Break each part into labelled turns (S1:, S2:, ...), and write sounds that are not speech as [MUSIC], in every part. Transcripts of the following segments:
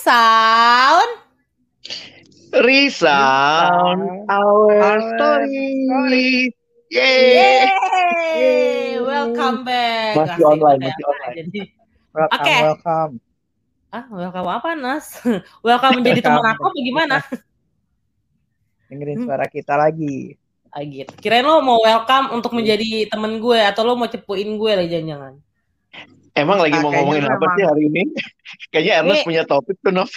S1: Resound.
S2: Resound our, our story. story.
S1: Yeay. Yeay. Welcome back.
S2: Masih online, masih online.
S3: Jadi, welcome, okay. welcome.
S1: Ah, welcome apa, Nas? [LAUGHS] welcome [LAUGHS] menjadi teman aku apa gimana? [LAUGHS]
S3: Dengerin suara kita lagi.
S1: Ah, gitu. Kirain lo mau welcome untuk menjadi temen gue atau lo mau cepuin gue lagi jangan-jangan.
S2: Emang lagi nah, mau ngomongin apa sih hari ini? [LAUGHS] Kayaknya Ernest punya topik tuh, Nov.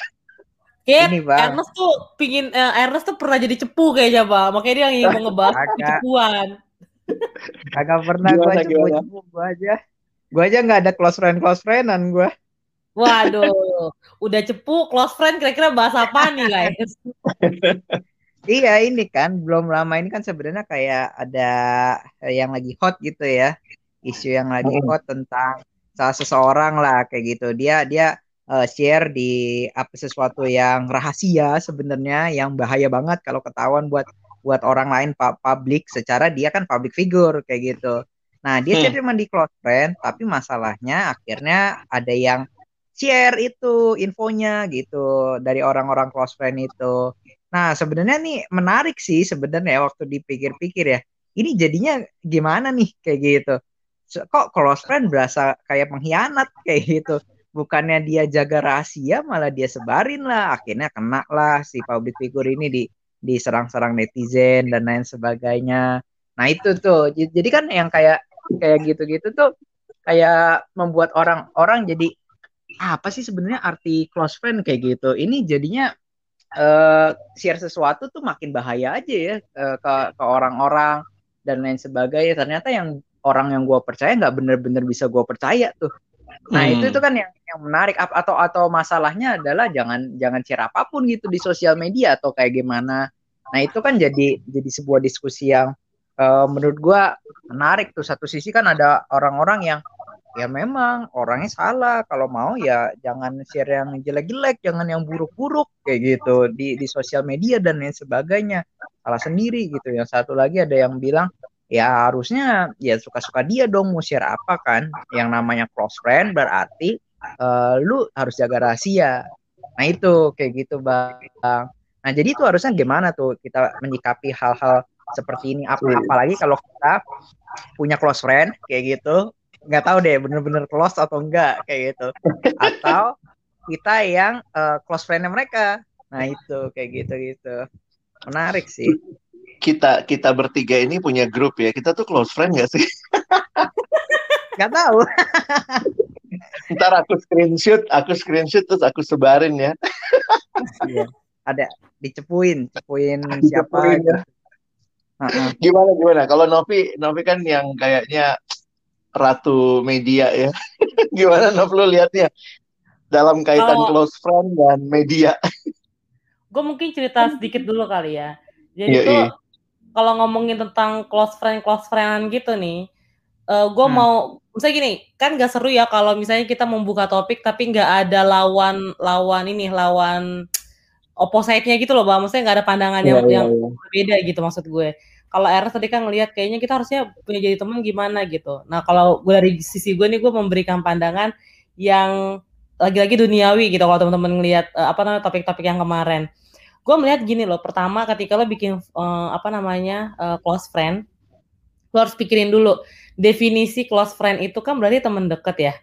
S1: Kayak ini, bang. Ernest tuh pingin uh, Ernest tuh pernah jadi cepu kayaknya, Bang. Makanya dia ingin mau ngebahas cepuan.
S3: Agak pernah gue cepu-cepu gue aja. Gue aja nggak ada close friend close friendan gue.
S1: Waduh, udah cepu close friend kira-kira bahas apa nih guys? [LAUGHS]
S3: iya ini kan belum lama ini kan sebenarnya kayak ada yang lagi hot gitu ya isu yang lagi hot tentang salah seseorang lah kayak gitu. Dia dia uh, share di apa sesuatu yang rahasia sebenarnya yang bahaya banget kalau ketahuan buat buat orang lain publik. Secara dia kan public figure kayak gitu. Nah dia hmm. cuma di close friend tapi masalahnya akhirnya ada yang share itu infonya gitu dari orang-orang close friend itu. Nah sebenarnya nih menarik sih sebenarnya waktu dipikir-pikir ya. Ini jadinya gimana nih kayak gitu kok close friend berasa kayak pengkhianat kayak gitu. Bukannya dia jaga rahasia malah dia sebarin lah. Akhirnya kena lah si public figure ini di diserang-serang netizen dan lain sebagainya. Nah itu tuh. Jadi kan yang kayak kayak gitu-gitu tuh kayak membuat orang-orang jadi apa sih sebenarnya arti close friend? kayak gitu. Ini jadinya uh, share sesuatu tuh makin bahaya aja ya uh, ke ke orang-orang dan lain sebagainya. Ternyata yang orang yang gue percaya nggak bener-bener bisa gue percaya tuh. Nah hmm. itu itu kan yang yang menarik. Atau atau masalahnya adalah jangan jangan share apa pun gitu di sosial media atau kayak gimana. Nah itu kan jadi jadi sebuah diskusi yang uh, menurut gue menarik tuh. Satu sisi kan ada orang-orang yang ya memang orangnya salah. Kalau mau ya jangan share yang jelek-jelek jangan yang buruk-buruk kayak gitu di di sosial media dan lain sebagainya. Salah sendiri gitu. Yang satu lagi ada yang bilang ya harusnya ya suka-suka dia dong mau share apa kan yang namanya close friend berarti uh, lu harus jaga rahasia. Nah itu kayak gitu bang. Nah jadi itu harusnya gimana tuh kita menyikapi hal-hal seperti ini? Ap apalagi kalau kita punya close friend kayak gitu nggak tahu deh bener-bener close atau enggak kayak gitu. Atau kita yang uh, close friendnya mereka. Nah itu kayak gitu gitu menarik sih
S2: kita kita bertiga ini punya grup ya. Kita tuh close friend gak sih? [LAUGHS]
S3: Gak tahu.
S2: Ntar aku screenshot, aku screenshot terus aku sebarin ya.
S3: iya. Ada dicepuin, cepuin [LAUGHS] siapa?
S2: ya. Gimana gimana? Kalau Novi, Novi kan yang kayaknya ratu media ya. [LAUGHS] gimana Novi lu lihatnya dalam kaitan oh. close friend dan media?
S1: Gue mungkin cerita sedikit dulu kali ya. Jadi yeah, tuh yeah kalau ngomongin tentang close friend close friend gitu nih, uh, eh, gue hmm. mau misalnya gini, kan gak seru ya kalau misalnya kita membuka topik tapi nggak ada lawan lawan ini lawan opposite-nya gitu loh, bang. Maksudnya nggak ada pandangan yeah, yang, yeah, yang yeah. berbeda gitu maksud gue. Kalau Eres tadi kan ngelihat kayaknya kita harusnya punya jadi teman gimana gitu. Nah kalau gue dari sisi gue nih gue memberikan pandangan yang lagi-lagi duniawi gitu kalau teman-teman ngelihat uh, apa namanya topik-topik yang kemarin gue melihat gini loh pertama ketika lo bikin uh, apa namanya uh, close friend lo harus pikirin dulu definisi close friend itu kan berarti temen deket ya.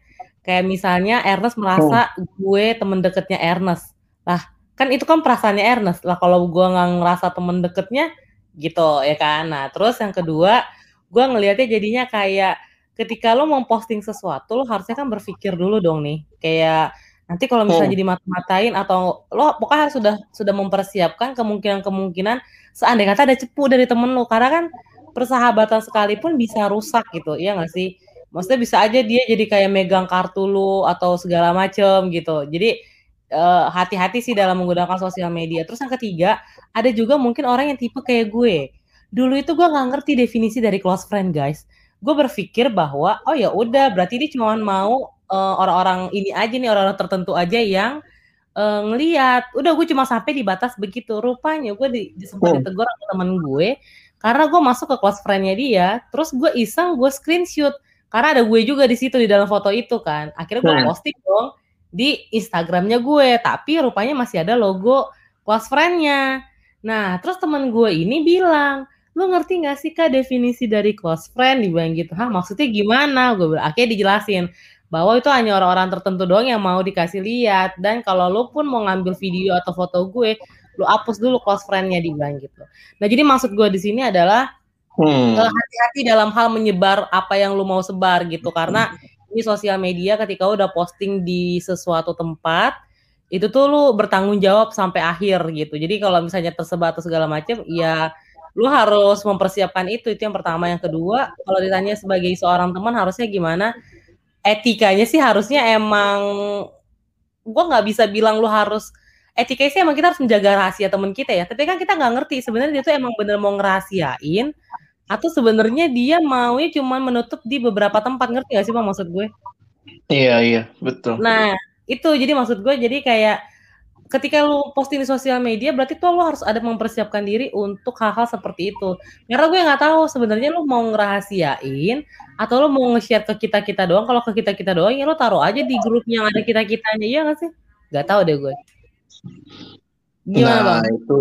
S1: Kayak misalnya Ernest merasa oh. gue temen deketnya Ernest. Lah kan itu kan perasaannya Ernest. Lah kalau gue nggak ngerasa temen deketnya gitu ya kan? Nah terus yang kedua gue ngelihatnya jadinya kayak ketika lo mau posting sesuatu lo harusnya kan berpikir dulu dong nih. Kayak Nanti kalau misalnya hmm. jadi mata-matain atau lo pokoknya harus sudah sudah mempersiapkan kemungkinan-kemungkinan seandainya kata ada cepu dari temen lo karena kan persahabatan sekalipun bisa rusak gitu ya nggak sih? Maksudnya bisa aja dia jadi kayak megang kartu lo atau segala macem gitu. Jadi eh, hati-hati sih dalam menggunakan sosial media. Terus yang ketiga ada juga mungkin orang yang tipe kayak gue. Dulu itu gue nggak ngerti definisi dari close friend guys. Gue berpikir bahwa oh ya udah berarti dia cuma mau uh, orang-orang ini aja nih orang-orang tertentu aja yang uh, ngeliat udah gue cuma sampai di batas begitu rupanya gue di, di sempat oh. ditegur sama temen gue karena gue masuk ke close friendnya dia terus gue iseng gue screenshot karena ada gue juga di situ di dalam foto itu kan akhirnya gue hmm. posting dong di Instagramnya gue, tapi rupanya masih ada logo close friend-nya. Nah, terus temen gue ini bilang, lu ngerti gak sih kak definisi dari close friend? Dibilang gitu, hah maksudnya gimana? Gue bilang, akhirnya dijelasin bahwa itu hanya orang-orang tertentu doang yang mau dikasih lihat dan kalau lu pun mau ngambil video atau foto gue, lu hapus dulu close friend-nya dibilang gitu. Nah, jadi maksud gue di sini adalah hmm. Eh, hati-hati dalam hal menyebar apa yang lu mau sebar gitu karena ini sosial media ketika udah posting di sesuatu tempat itu tuh lu bertanggung jawab sampai akhir gitu. Jadi kalau misalnya tersebar atau segala macam, ya lu harus mempersiapkan itu. Itu yang pertama. Yang kedua, kalau ditanya sebagai seorang teman harusnya gimana? Etikanya sih harusnya emang gua nggak bisa bilang lu harus etikanya sih emang kita harus menjaga rahasia teman kita ya. Tapi kan kita nggak ngerti sebenarnya dia tuh emang bener mau ngerahasiain atau sebenarnya dia maunya cuma menutup di beberapa tempat ngerti gak sih bang maksud gue?
S2: Iya iya betul.
S1: Nah itu jadi maksud gue jadi kayak ketika lu posting di sosial media berarti tuh lu harus ada mempersiapkan diri untuk hal-hal seperti itu. Karena gue nggak tahu sebenarnya lu mau ngerahasiain atau lu mau nge-share ke kita kita doang. Kalau ke kita kita doang ya lu taruh aja di grup yang ada kita kitanya ya nggak sih? Gak tahu deh gue.
S2: Gimana nah, bang? Itu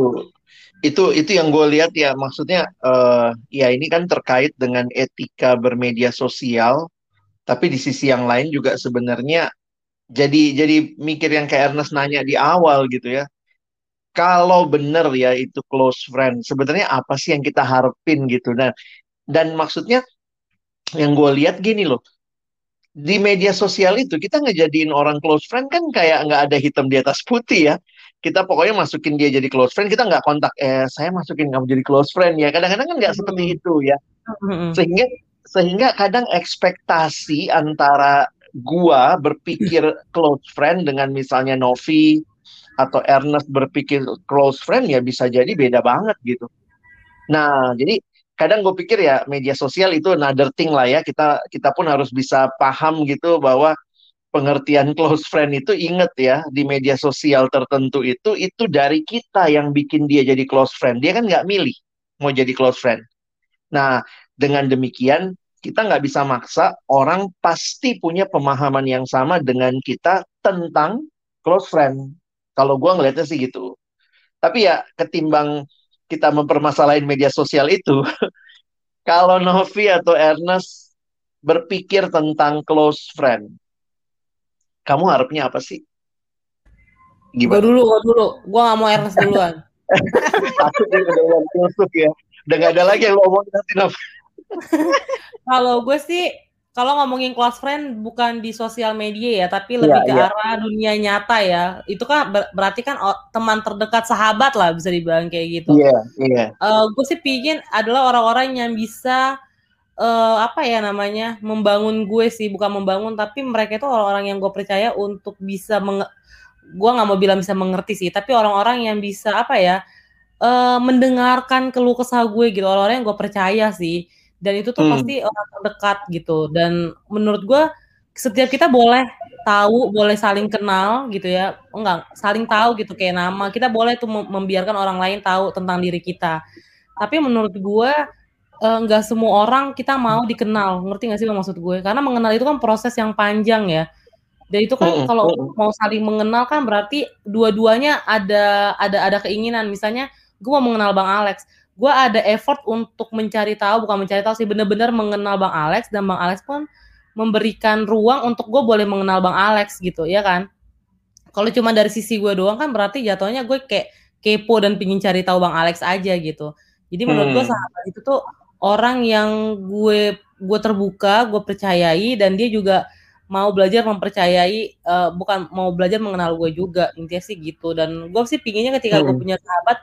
S2: itu itu yang gue lihat ya maksudnya uh, ya ini kan terkait dengan etika bermedia sosial tapi di sisi yang lain juga sebenarnya jadi jadi mikir yang kayak Ernest nanya di awal gitu ya. Kalau benar ya itu close friend sebenarnya apa sih yang kita harapin gitu? Nah dan maksudnya yang gue lihat gini loh di media sosial itu kita ngejadiin orang close friend kan kayak nggak ada hitam di atas putih ya. Kita pokoknya masukin dia jadi close friend kita nggak kontak eh saya masukin kamu jadi close friend ya. Kadang-kadang kan nggak seperti hmm. itu ya. Hmm. sehingga sehingga kadang ekspektasi antara gua berpikir close friend dengan misalnya Novi atau Ernest berpikir close friend ya bisa jadi beda banget gitu. Nah, jadi kadang gue pikir ya media sosial itu another thing lah ya. Kita kita pun harus bisa paham gitu bahwa pengertian close friend itu inget ya di media sosial tertentu itu itu dari kita yang bikin dia jadi close friend. Dia kan nggak milih mau jadi close friend. Nah dengan demikian kita nggak bisa maksa orang pasti punya pemahaman yang sama dengan kita tentang close friend kalau gue ngelihatnya sih gitu tapi ya ketimbang kita mempermasalahin media sosial itu [LAUGHS] kalau Novi atau Ernest berpikir tentang close friend kamu harapnya apa sih?
S1: Gimana? Gue dulu, gue dulu. Gue gak mau Ernest duluan. [LAUGHS]
S2: Takut dia udah ya. Udah gak ada lagi yang lo ngomongin nanti,
S1: Kalau gue sih, kalau ngomongin close friend bukan di sosial media ya, tapi iya, lebih yeah, ke yeah. arah dunia nyata ya. Itu kan ber berarti kan teman terdekat sahabat lah bisa dibilang kayak gitu.
S2: Iya, yeah, iya. Yeah.
S1: Uh, gue sih pingin adalah orang-orang yang bisa uh, apa ya namanya membangun gue sih bukan membangun tapi mereka itu orang-orang yang gue percaya untuk bisa menge gue nggak mau bilang bisa mengerti sih tapi orang-orang yang bisa apa ya uh, mendengarkan keluh kesah gue gitu orang-orang yang gue percaya sih dan itu tuh hmm. pasti orang terdekat gitu dan menurut gue setiap kita boleh tahu boleh saling kenal gitu ya enggak saling tahu gitu kayak nama kita boleh tuh membiarkan orang lain tahu tentang diri kita tapi menurut gue Eh, nggak semua orang kita mau dikenal, ngerti nggak sih maksud gue? Karena mengenal itu kan proses yang panjang ya. Dan itu kan kalau mau saling mengenal kan berarti dua-duanya ada ada ada keinginan. Misalnya gue mau mengenal Bang Alex, gue ada effort untuk mencari tahu, bukan mencari tahu sih bener-bener mengenal Bang Alex dan Bang Alex pun memberikan ruang untuk gue boleh mengenal Bang Alex gitu, ya kan? Kalau cuma dari sisi gue doang kan berarti jatuhnya gue kayak kepo dan pingin cari tahu Bang Alex aja gitu. Jadi menurut hmm. gue sahabat itu tuh orang yang gue gue terbuka, gue percayai dan dia juga mau belajar mempercayai uh, bukan mau belajar mengenal gue juga intinya sih gitu dan gue sih pinginnya ketika hmm. gue punya sahabat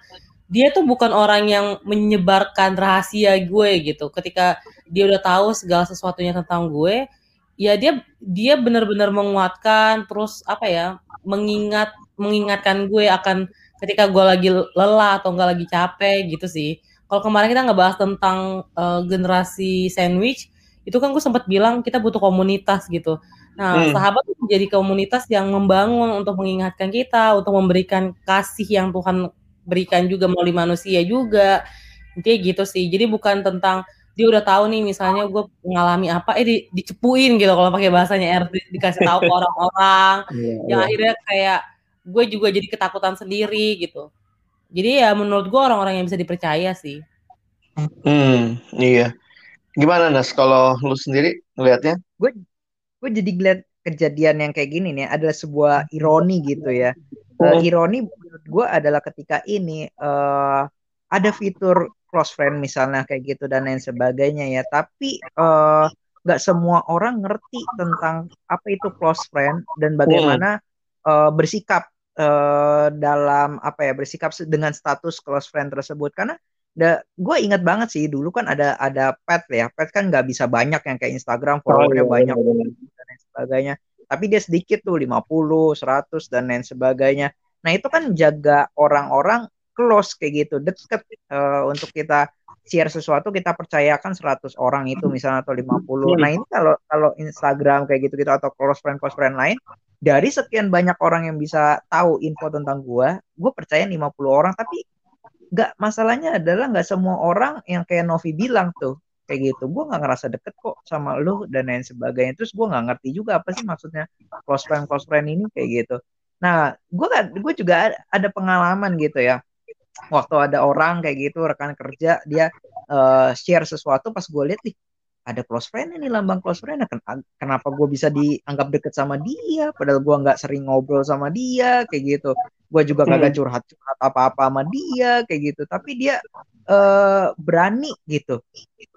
S1: dia tuh bukan orang yang menyebarkan rahasia gue gitu ketika dia udah tahu segala sesuatunya tentang gue ya dia dia benar-benar menguatkan terus apa ya mengingat mengingatkan gue akan ketika gue lagi lelah atau enggak lagi capek gitu sih kalau kemarin kita ngebahas tentang uh, generasi sandwich, itu kan gue sempat bilang kita butuh komunitas gitu. Nah, hmm. sahabat itu menjadi komunitas yang membangun untuk mengingatkan kita, untuk memberikan kasih yang Tuhan berikan juga melalui manusia juga. Intinya gitu sih. Jadi bukan tentang dia udah tahu nih misalnya gue mengalami apa eh di, dicepuin gitu kalau pakai bahasanya R di, dikasih tahu ke orang-orang. [LAUGHS] Yeah, yang yeah. akhirnya kayak gue juga jadi ketakutan sendiri gitu. Jadi ya menurut gue orang-orang yang bisa dipercaya sih.
S2: Hmm iya. Gimana Nas kalau lu sendiri ngelihatnya
S3: gue gue jadi ngeliat kejadian yang kayak gini nih adalah sebuah ironi gitu ya. Uh, ironi menurut gue adalah ketika ini uh, ada fitur close friend misalnya kayak gitu dan lain sebagainya ya. Tapi uh, nggak semua orang ngerti tentang apa itu close friend dan bagaimana uh, bersikap uh, dalam apa ya bersikap dengan status close friend tersebut. Karena da, gue ingat banget sih dulu kan ada ada pet ya. Pet kan nggak bisa banyak yang kayak Instagram followernya oh, iya, banyak iya, iya. dan lain sebagainya. Tapi dia sedikit tuh 50 100 dan lain sebagainya nah itu kan jaga orang-orang close kayak gitu deket. Uh, untuk kita share sesuatu kita percayakan 100 orang itu misalnya atau 50 hmm. nah ini kalau kalau Instagram kayak gitu gitu atau close friend close friend lain dari sekian banyak orang yang bisa tahu info tentang gua gue percaya 50 orang. Tapi nggak masalahnya adalah nggak semua orang yang kayak Novi bilang tuh kayak gitu. Gue nggak ngerasa deket kok sama lu dan lain sebagainya. Terus gue nggak ngerti juga apa sih maksudnya close friend close friend ini kayak gitu nah gue kan gue juga ada pengalaman gitu ya. Waktu ada orang kayak gitu rekan kerja dia uh, share sesuatu pas gue lihat nih ada close friend ini lambang close friend kenapa gue bisa dianggap deket sama dia? Padahal gue nggak sering ngobrol sama dia kayak gitu. Gue juga hmm. kagak curhat curhat apa apa sama dia kayak gitu. Tapi dia uh, berani gitu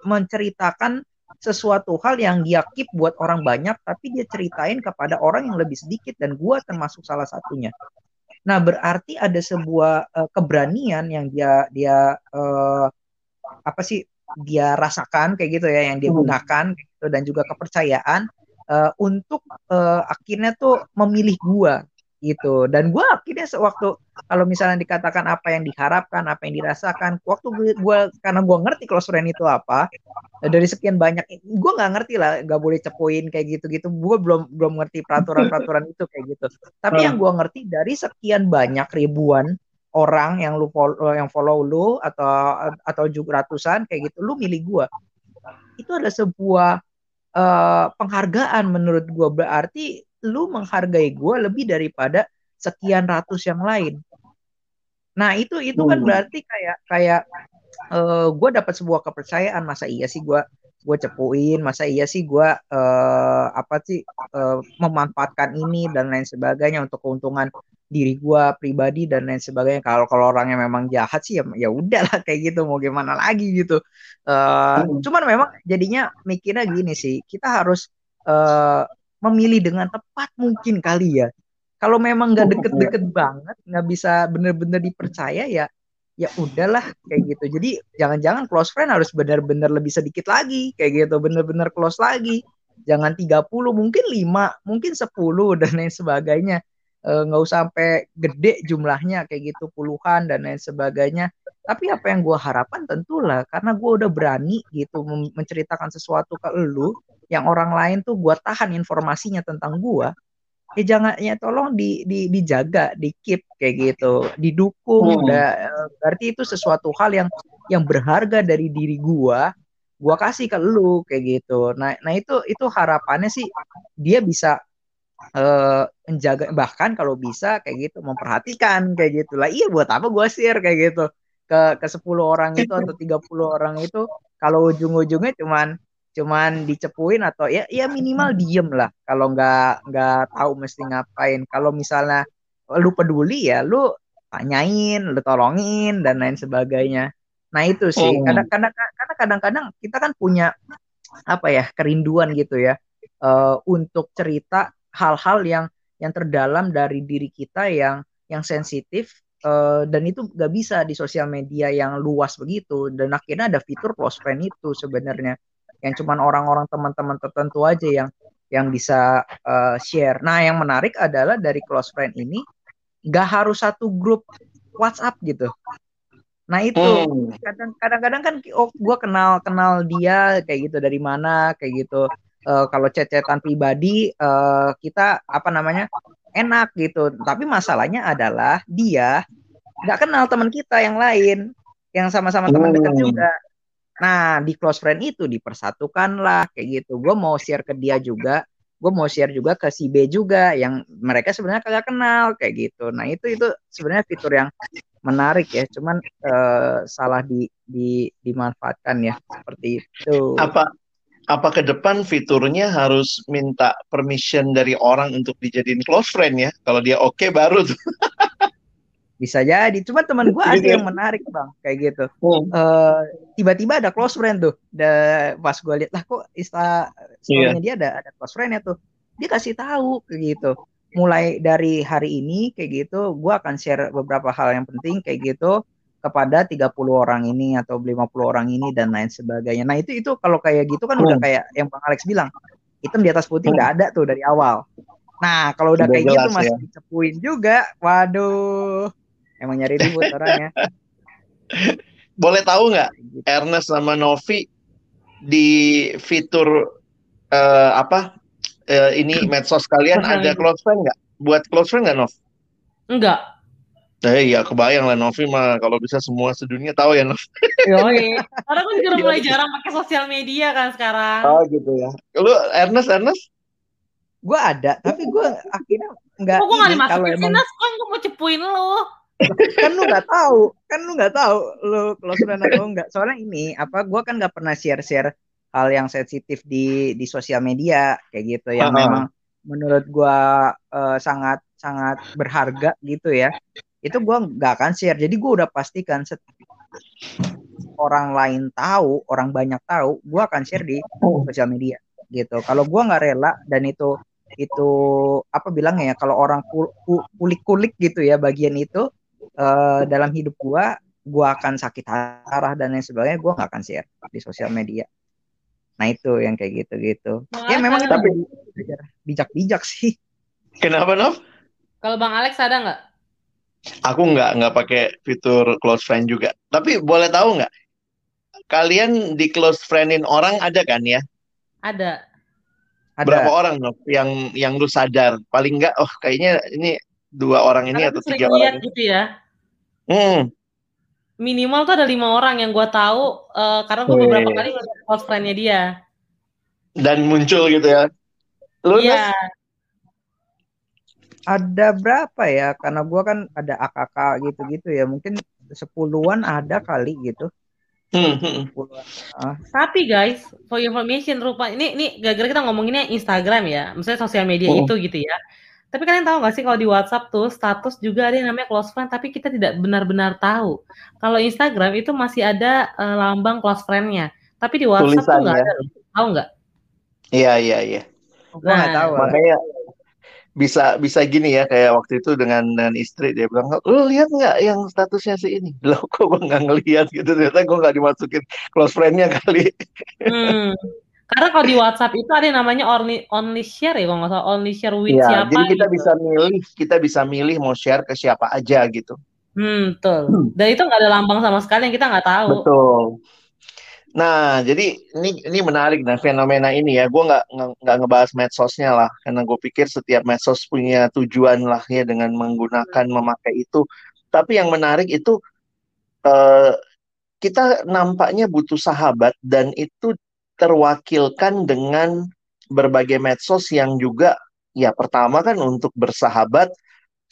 S3: menceritakan sesuatu hal yang dia keep buat orang banyak tapi dia ceritain kepada orang yang lebih sedikit dan gue termasuk salah satunya Nah, berarti ada sebuah uh, keberanian yang dia dia uh, apa sih dia rasakan kayak gitu ya, yang dia hmm. gunakan gitu dan juga kepercayaan uh, untuk uh, akhirnya tuh memilih gua gitu. Dan gue akhirnya sewaktu kalau misalnya dikatakan apa yang diharapkan apa yang dirasakan waktu gue karena gue ngerti close friend itu apa dari sekian banyak gue nggak ngerti lah nggak boleh cepuin kayak gitu gitu gue belum belum ngerti peraturan peraturan itu kayak gitu. Tapi yang gue ngerti dari sekian banyak ribuan orang yang lu follow yang follow lu atau atau juga ratusan kayak gitu lu milih gue itu adalah sebuah uh, penghargaan menurut gue berarti lu menghargai gue lebih daripada sekian ratus yang lain. Nah itu itu kan hmm. berarti kayak kayak uh, eh, gue dapat sebuah kepercayaan masa iya sih gue gue cepuin masa iya sih gue uh, apa sih uh, memanfaatkan ini dan lain sebagainya untuk keuntungan diri gue pribadi dan lain sebagainya kalau kalau orangnya memang jahat sih ya ya udahlah kayak gitu mau gimana lagi gitu uh, hmm. cuman memang jadinya mikirnya gini sih kita harus uh, memilih dengan tepat mungkin kali ya. Kalau memang nggak deket-deket banget, nggak bisa bener-bener dipercaya ya, ya udahlah kayak gitu. Jadi jangan-jangan close friend harus benar-benar lebih sedikit lagi kayak gitu, bener-bener close lagi. Jangan 30, mungkin 5, mungkin 10 dan lain sebagainya. E, nggak usah sampai gede jumlahnya kayak gitu puluhan dan lain sebagainya. Tapi apa yang gue harapkan tentulah karena gue udah berani gitu menceritakan sesuatu ke lu yang orang lain tuh gue tahan informasinya tentang gue ya jangan ya tolong di, di dijaga di keep kayak gitu. Didukung hmm. da, berarti itu sesuatu hal yang yang berharga dari diri gue gue kasih ke lu kayak gitu. Nah nah itu itu harapannya sih dia bisa uh, menjaga bahkan kalau bisa kayak gitu memperhatikan kayak gitu. Lah iya buat apa gue share kayak gitu. Ke ke 10 orang itu atau 30 orang itu kalau ujung-ujungnya cuman cuman dicepuin atau ya ya minimal diem lah. Kalau nggak nggak tahu mesti ngapain. Kalau misalnya lu peduli ya lu tanyain lu tolongin dan lain sebagainya. Nah itu sih. Oh. kadang kadang karena kadang-kadang kita kan punya apa ya kerinduan gitu ya uh, untuk cerita hal-hal yang yang terdalam dari diri kita yang yang sensitif uh, dan itu nggak bisa di sosial media yang luas begitu. Dan akhirnya ada fitur close friend itu sebenarnya yang cuman orang-orang teman-teman tertentu aja yang yang bisa uh, share. Nah, yang menarik adalah dari close friend ini gak harus satu grup WhatsApp gitu. Nah itu hmm. kadang-kadang kan oh, gue kenal kenal dia kayak gitu dari mana kayak gitu. Uh, kalau cecetan pribadi uh, kita apa namanya enak gitu. Tapi masalahnya adalah dia nggak kenal teman kita yang lain yang sama-sama teman dekat hmm. juga Nah, di close friend itu dipersatukan lah kayak gitu. Gue mau share ke dia juga, gue mau share juga ke si B juga yang mereka sebenarnya kagak kenal kayak gitu. Nah, itu itu sebenarnya fitur yang menarik ya, cuman uh, salah di, di dimanfaatkan ya seperti itu.
S2: Apa apa ke depan fiturnya harus minta permission dari orang untuk dijadiin close friend ya? Kalau dia oke okay, baru tuh. [LAUGHS]
S3: bisa jadi cuma teman gue ada yang menarik bang kayak gitu hmm. uh, tiba-tiba ada close friend tuh da, pas gue lihat lah kok insta storynya yeah. dia ada ada close friend ya tuh dia kasih tahu kayak gitu mulai dari hari ini kayak gitu gue akan share beberapa hal yang penting kayak gitu kepada 30 orang ini atau 50 orang ini dan lain sebagainya. Nah, itu itu kalau kayak gitu kan hmm. udah kayak yang Bang Alex bilang, hitam di atas putih nggak hmm. ada tuh dari awal. Nah, kalau udah kayak gitu masih ya. dicepuin juga, waduh. Emang nyari ribut orangnya. [LAUGHS]
S2: Boleh tahu nggak Ernest sama Novi di fitur uh, apa uh, ini medsos kalian ada close friend nggak? Buat close friend nggak Nov?
S1: Enggak.
S2: Eh iya kebayang lah Novi mah kalau bisa semua sedunia tahu ya Nov.
S1: Yoi. Karena kan juga mulai jarang pakai sosial media kan sekarang.
S2: Oh gitu ya. Lu Ernest Ernest?
S3: Gue ada, tapi gue akhirnya nggak.
S1: Kok gue nggak dimasukin sih Nas? Kan gue mau cepuin lo
S3: kan lu nggak tahu kan lu nggak tahu lu close friend atau enggak soalnya ini apa gue kan nggak pernah share share hal yang sensitif di di sosial media kayak gitu yang uh -huh. memang menurut gue uh, sangat sangat berharga gitu ya. Itu gue nggak akan share. Jadi gue udah pastikan orang lain tahu orang banyak tahu gue akan share di sosial media gitu. Kalau gue nggak rela dan itu itu apa bilangnya ya kalau orang kulik-kulik gitu ya bagian itu uh, dalam hidup gua gua akan sakit arah dan lain sebagainya gua nggak akan share di sosial media. Nah itu yang kayak gitu-gitu. Ya memang itu bijak-bijak sih.
S2: Kenapa Nov?
S1: kalau Bang Alex ada nggak?
S2: Aku nggak nggak pakai fitur close friend juga. Tapi boleh tahu nggak? Kalian di close friendin orang ada kan ya?
S1: Ada.
S2: Ada. Berapa orang Nov yang yang lu sadar? Paling nggak oh kayaknya ini dua orang ini Karena atau tiga orang
S1: gitu ya. Hmm. minimal tuh ada lima orang yang gue tahu uh, karena gue beberapa kali ngeliat close friendnya dia.
S2: Dan muncul gitu ya. Lu
S1: iya.
S3: Ada berapa ya? Karena gue kan ada AKK gitu-gitu ya. Mungkin sepuluhan ada kali gitu.
S2: Hmm, hmm.
S1: Uh. Tapi guys, for information rupa ini ini gara-gara kita ngomonginnya Instagram ya, misalnya sosial media hmm. itu gitu ya. Tapi kalian tahu gak sih kalau di WhatsApp tuh status juga ada yang namanya close friend, tapi kita tidak benar-benar tahu. Kalau Instagram itu masih ada uh, lambang close friend-nya, tapi di WhatsApp Tulisan, tuh nggak ya? ada. Tahu nggak?
S2: Iya iya iya.
S3: Gue nggak tahu.
S2: Makanya bisa bisa gini ya kayak waktu itu dengan dengan istri dia bilang lu lihat nggak yang statusnya si ini [LAUGHS] lo kok gue nggak ngelihat gitu ternyata gue nggak dimasukin close friendnya kali
S1: hmm. Karena kalau di WhatsApp itu ada yang namanya only only share ya kalau nggak salah only share with ya, siapa.
S2: Jadi kita gitu. bisa milih, kita bisa milih mau share ke siapa aja gitu.
S1: Hmm, betul. Hmm. Dan itu nggak ada lambang sama sekali yang kita nggak tahu.
S2: Betul. Nah, jadi ini ini menarik nah fenomena ini ya. Gue nggak nggak ngebahas medsosnya lah, karena gue pikir setiap medsos punya tujuan lah ya dengan menggunakan memakai itu. Tapi yang menarik itu uh, kita nampaknya butuh sahabat dan itu terwakilkan dengan berbagai medsos yang juga ya pertama kan untuk bersahabat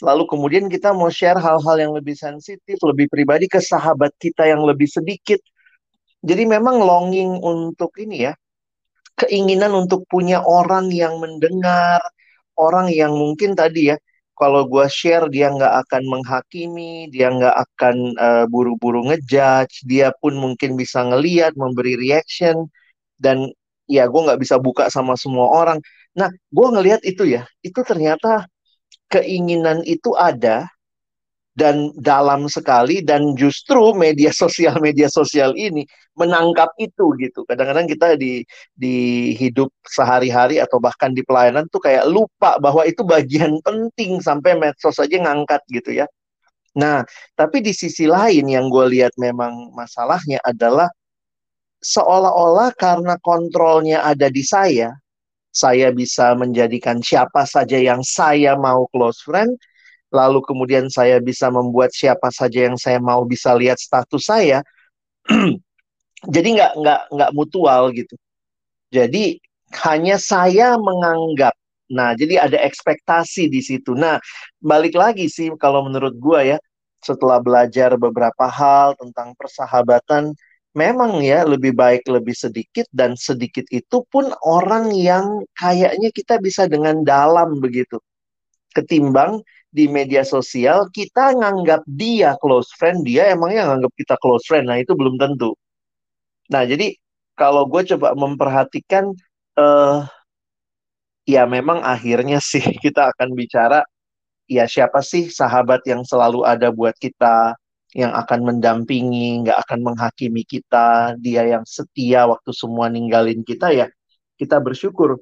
S2: lalu kemudian kita mau share hal-hal yang lebih sensitif, lebih pribadi ke sahabat kita yang lebih sedikit. Jadi memang longing untuk ini ya, keinginan untuk punya orang yang mendengar, orang yang mungkin tadi ya, kalau gue share dia nggak akan menghakimi, dia nggak akan uh, buru-buru ngejudge, dia pun mungkin bisa ngeliat, memberi reaction, dan ya gue nggak bisa buka sama semua orang. Nah, gue ngelihat itu ya, itu ternyata keinginan itu ada dan dalam sekali dan justru media [LAUGHS] sosial media sosial ini menangkap itu gitu. Kadang-kadang kita di di hidup sehari-hari atau bahkan di pelayanan tuh kayak lupa bahwa itu bagian penting sampai medsos aja ngangkat gitu ya. Nah, tapi di sisi lain yang gue lihat memang masalahnya adalah seolah-olah karena kontrolnya ada di saya, saya bisa menjadikan siapa saja yang saya mau close friend, lalu kemudian saya bisa membuat siapa saja yang saya mau bisa lihat status saya. [CLEARS THROAT] jadi nggak nggak nggak mutual gitu. Jadi hanya saya menganggap. Nah, jadi ada ekspektasi di situ. Nah, balik lagi sih kalau menurut gua ya, setelah belajar beberapa hal tentang persahabatan, memang ya lebih baik lebih sedikit dan sedikit itu pun orang yang kayaknya kita bisa dengan dalam begitu. Ketimbang di media sosial kita nganggap dia close friend, dia emangnya nganggap kita close friend. Nah, itu belum tentu. Nah, jadi kalau gue coba memperhatikan, uh, ya memang akhirnya [LAUGHS] sih kita akan bicara, ya siapa sih sahabat yang selalu ada buat kita, yang akan mendampingi, nggak akan menghakimi kita, dia yang setia waktu semua ninggalin kita ya, kita bersyukur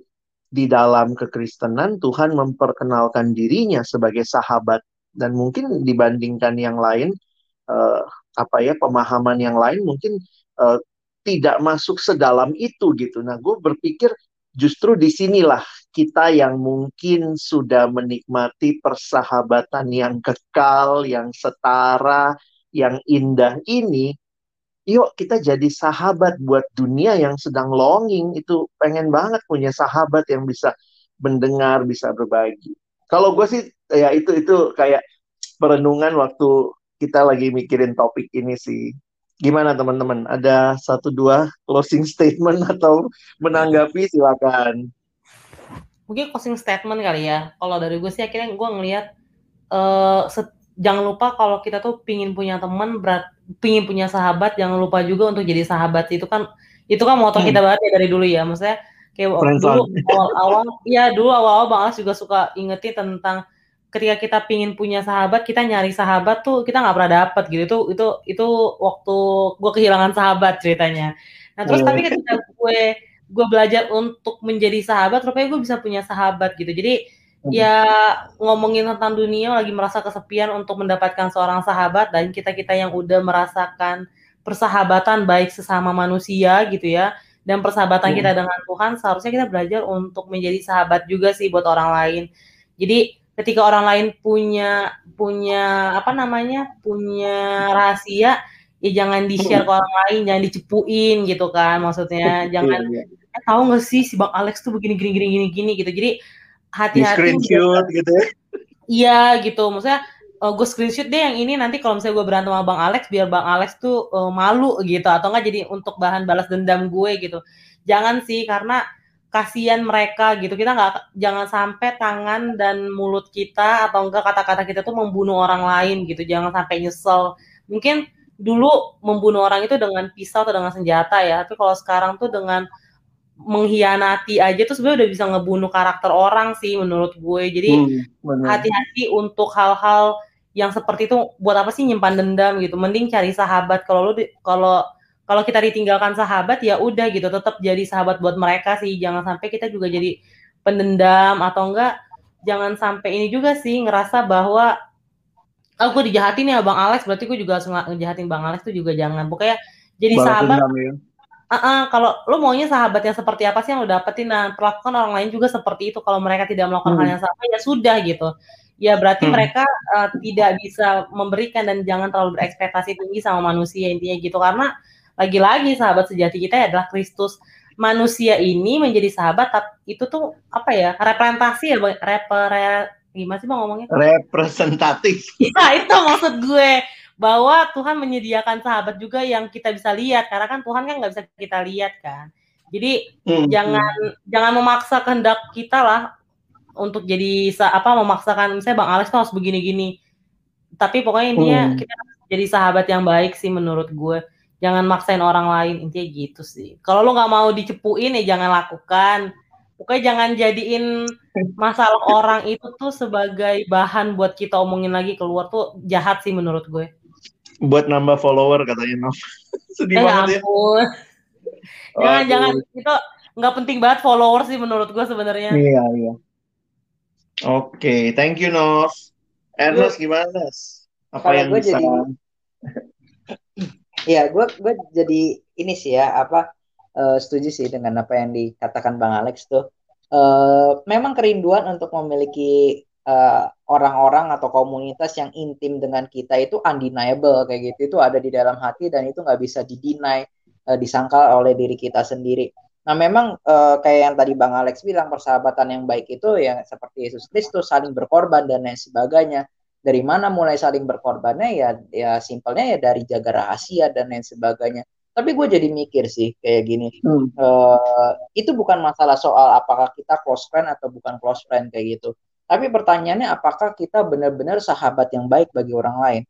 S2: di dalam kekristenan Tuhan memperkenalkan dirinya sebagai sahabat dan mungkin dibandingkan yang lain uh, apa ya pemahaman yang lain mungkin uh, tidak masuk sedalam itu gitu. Nah, gue berpikir justru di sinilah kita yang mungkin sudah menikmati persahabatan yang kekal, yang setara, yang indah ini, yuk kita jadi sahabat buat dunia yang sedang longing itu pengen banget punya sahabat yang bisa mendengar, bisa berbagi. Kalau gue sih ya itu itu kayak perenungan waktu kita lagi mikirin topik ini sih. Gimana teman-teman? Ada satu dua closing statement [LAUGHS] atau menanggapi silakan.
S1: Mungkin closing statement kali ya. Kalau dari gue sih akhirnya gue ngelihat uh, jangan lupa kalau kita tuh pingin punya teman, berat, pingin punya sahabat, jangan lupa juga untuk jadi sahabat. Itu kan itu kan moto hmm. kita banget ya dari dulu ya. Maksudnya kayak Friends dulu awal-awal, iya dulu awal-awal Bang juga suka ingetin tentang ketika kita pingin punya sahabat kita nyari sahabat tuh kita nggak pernah dapet gitu itu itu itu waktu gue kehilangan sahabat ceritanya nah terus oh. tapi ketika gue gue belajar untuk menjadi sahabat rupanya gue bisa punya sahabat gitu jadi hmm. Ya ngomongin tentang dunia lagi merasa kesepian untuk mendapatkan seorang sahabat dan kita kita yang udah merasakan persahabatan baik sesama manusia gitu ya dan persahabatan hmm. kita dengan Tuhan seharusnya kita belajar untuk menjadi sahabat juga sih buat orang lain. Jadi ketika orang lain punya punya apa namanya punya rahasia ya jangan di share ke orang lain jangan dicepuin gitu kan maksudnya. Jangan iya, iya. eh, tahu nggak sih si bang Alex tuh begini gini gini gini gini gitu. Jadi hati-hati
S2: screenshot gitu. ya?
S1: Iya gitu. Maksudnya uh, gue screenshot deh yang ini nanti kalau misalnya gue berantem sama bang Alex biar bang Alex tuh uh, malu gitu atau enggak jadi untuk bahan balas dendam gue gitu. Jangan sih karena kasihan mereka gitu. Kita nggak jangan sampai tangan dan mulut kita atau enggak kata-kata kita tuh membunuh orang lain gitu. Jangan sampai nyesel. Mungkin dulu membunuh orang itu dengan pisau atau dengan senjata ya. Tapi kalau sekarang tuh dengan mengkhianati aja tuh sebenarnya udah bisa ngebunuh karakter orang sih menurut gue. Jadi hmm, hati-hati hmm, untuk hal-hal yang seperti itu. Buat apa sih nyimpan dendam gitu? Mending cari sahabat. Kalau lu kalau kalau kita ditinggalkan sahabat ya udah gitu. Tetap jadi sahabat buat mereka sih. Jangan sampai kita juga jadi pendendam atau enggak. Jangan sampai ini juga sih ngerasa bahwa oh gue dijahatin ya bang Alex. Berarti gue juga ngejahatin bang Alex tuh juga jangan. Pokoknya jadi Balas sahabat ya. Uh -uh, kalau lo maunya sahabat yang seperti apa sih yang lo dapetin nah perlakukan orang lain juga seperti itu kalau mereka tidak melakukan hmm. hal yang sama ya sudah gitu ya berarti hmm. mereka uh, tidak bisa memberikan dan jangan terlalu berekspektasi tinggi sama manusia intinya gitu karena lagi-lagi sahabat sejati kita adalah Kristus. Manusia ini menjadi sahabat itu tuh apa ya? Representasi ya, repre gimana sih Bang ngomongnya?
S2: Representatif.
S1: Iya, itu maksud gue bahwa Tuhan menyediakan sahabat juga yang kita bisa lihat karena kan Tuhan kan nggak bisa kita lihat kan. Jadi hmm. jangan jangan memaksa kehendak kita lah untuk jadi apa memaksakan misalnya Bang Alex tuh harus begini-gini. Tapi pokoknya intinya hmm. kita jadi sahabat yang baik sih menurut gue jangan maksain orang lain intinya gitu sih kalau lo nggak mau dicepuin ya jangan lakukan pokoknya jangan jadiin masalah orang itu tuh sebagai bahan buat kita omongin lagi keluar tuh jahat sih menurut gue
S2: buat nambah follower katanya Nov [LAUGHS] sedih eh, banget ya.
S1: jangan jangan. Itu nggak penting banget follower sih menurut gue sebenarnya.
S2: Iya iya. Oke okay, thank you Nov Ernest gimana apa yang bisa jadi [LAUGHS]
S3: Iya, gue gue jadi ini sih ya apa uh, setuju sih dengan apa yang dikatakan Bang Alex tuh. Uh, memang kerinduan untuk memiliki eh, orang-orang atau komunitas yang intim dengan kita itu undeniable kayak gitu itu ada di dalam hati dan itu nggak bisa didinai uh, disangkal oleh diri kita sendiri. Nah, memang uh, kayak yang tadi Bang Alex bilang persahabatan yang baik itu yang seperti Yesus Kristus saling berkorban dan lain sebagainya. Dari mana mulai saling berkorbannya ya ya simpelnya ya dari jaga rahasia dan lain sebagainya. Tapi gue jadi mikir sih kayak gini, hmm. uh, itu bukan masalah soal apakah kita close friend atau bukan close friend kayak gitu. Tapi pertanyaannya apakah kita benar-benar sahabat yang baik bagi orang lain?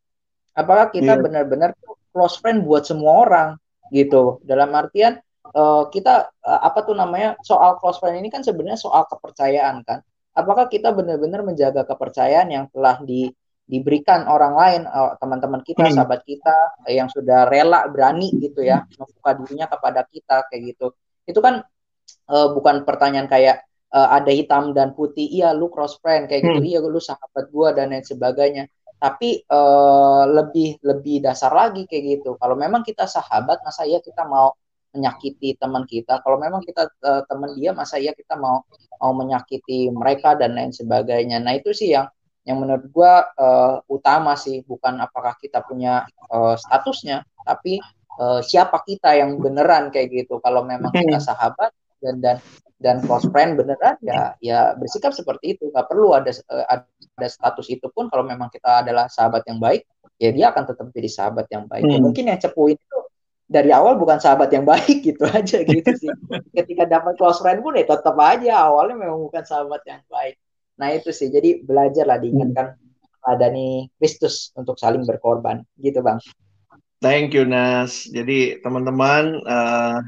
S3: Apakah kita yeah. benar-benar close friend buat semua orang gitu? Dalam artian uh, kita uh, apa tuh namanya soal close friend ini kan sebenarnya soal kepercayaan kan? Apakah kita benar-benar menjaga kepercayaan yang telah di diberikan orang lain uh, teman-teman kita hmm. sahabat kita yang sudah rela berani gitu ya membuka dirinya kepada kita kayak gitu itu kan uh, bukan pertanyaan kayak uh, ada hitam dan putih iya lu cross friend kayak gitu. Hmm. iya lu sahabat gua dan lain sebagainya. Tapi uh, lebih lebih dasar lagi kayak gitu. Kalau memang kita sahabat masa iya kita mau menyakiti teman kita? Kalau memang kita uh, teman dia masa iya kita mau mau menyakiti mereka dan lain sebagainya? Nah itu sih yang yang menurut gue uh, utama sih. Bukan apakah kita punya uh, statusnya tapi uh, siapa kita yang beneran kayak gitu. Kalau memang kita hmm. sahabat dan dan dan close friend beneran ya ya bersikap seperti itu nggak perlu ada uh, ada status itu pun kalau memang kita adalah sahabat yang baik ya dia akan tetap jadi sahabat yang baik ya, hmm. mungkin yang cepuin itu dari awal bukan sahabat yang baik [LAUGHS] gitu aja gitu sih ketika dapat close friend pun ya tetap aja awalnya memang bukan sahabat yang baik Nah itu sih, jadi belajarlah diingatkan ada nih Kristus untuk saling berkorban, gitu bang.
S2: Thank you Nas. Jadi teman-teman uh,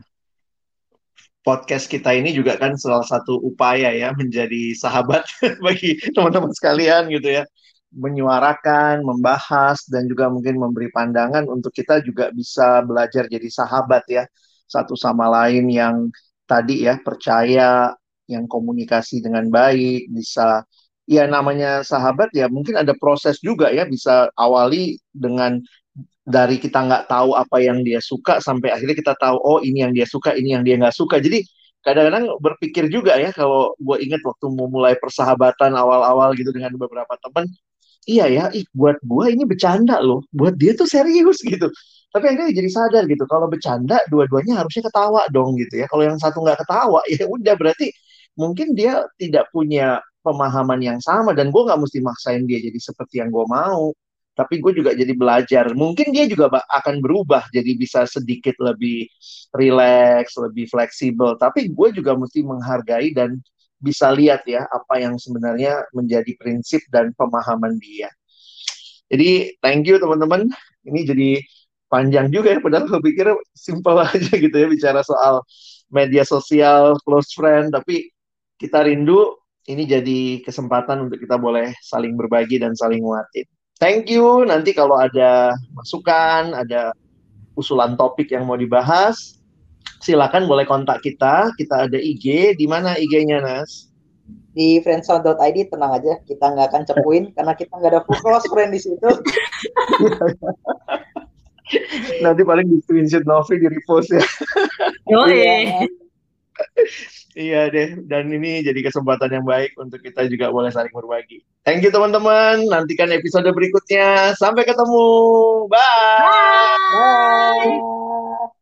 S2: podcast kita ini juga kan salah satu upaya ya menjadi sahabat [LAUGHS] bagi teman-teman sekalian gitu ya, menyuarakan, membahas dan juga mungkin memberi pandangan untuk kita juga bisa belajar jadi sahabat ya. Satu sama lain yang tadi ya percaya yang komunikasi dengan baik, bisa ya namanya sahabat ya mungkin ada proses juga ya bisa awali dengan dari kita nggak tahu apa yang dia suka sampai akhirnya kita tahu oh ini yang dia suka ini yang dia nggak suka. Jadi kadang-kadang berpikir juga ya kalau gue inget waktu mau mulai persahabatan awal-awal gitu dengan beberapa teman iya ya ih buat gue ini bercanda loh buat dia tuh serius [LAUGHS] gitu. Tapi akhirnya jadi sadar gitu kalau bercanda dua-duanya harusnya ketawa dong gitu ya. Kalau yang satu nggak ketawa [LAUGHS] ya udah berarti mungkin dia tidak punya pemahaman yang sama dan gue nggak mesti maksain dia jadi seperti yang gue mau tapi gue juga jadi belajar. Mungkin dia juga akan berubah jadi bisa sedikit lebih rileks lebih fleksibel. Tapi gue juga mesti menghargai dan bisa lihat ya apa yang sebenarnya menjadi prinsip dan pemahaman dia. Jadi thank you teman-teman. Ini jadi panjang juga ya padahal gue pikir simple [LAUGHS] aja gitu ya bicara soal media sosial close friend. Tapi kita rindu ini jadi kesempatan untuk kita boleh saling berbagi dan saling nguatin. Thank you. Nanti kalau ada masukan, ada usulan topik yang mau dibahas, silakan boleh kontak kita. Kita ada IG. Di mana IG-nya, Nas?
S3: Di friendzone.id tenang aja, kita nggak akan cepuin [LAUGHS] karena kita nggak ada full close friend di situ.
S2: Nanti paling di screenshot Novi di repost ya.
S1: Oh iya.
S2: Iya deh, dan ini jadi kesempatan yang baik untuk kita juga boleh saling berbagi. Thank you teman-teman, nantikan episode berikutnya. Sampai ketemu, bye. Bye. bye.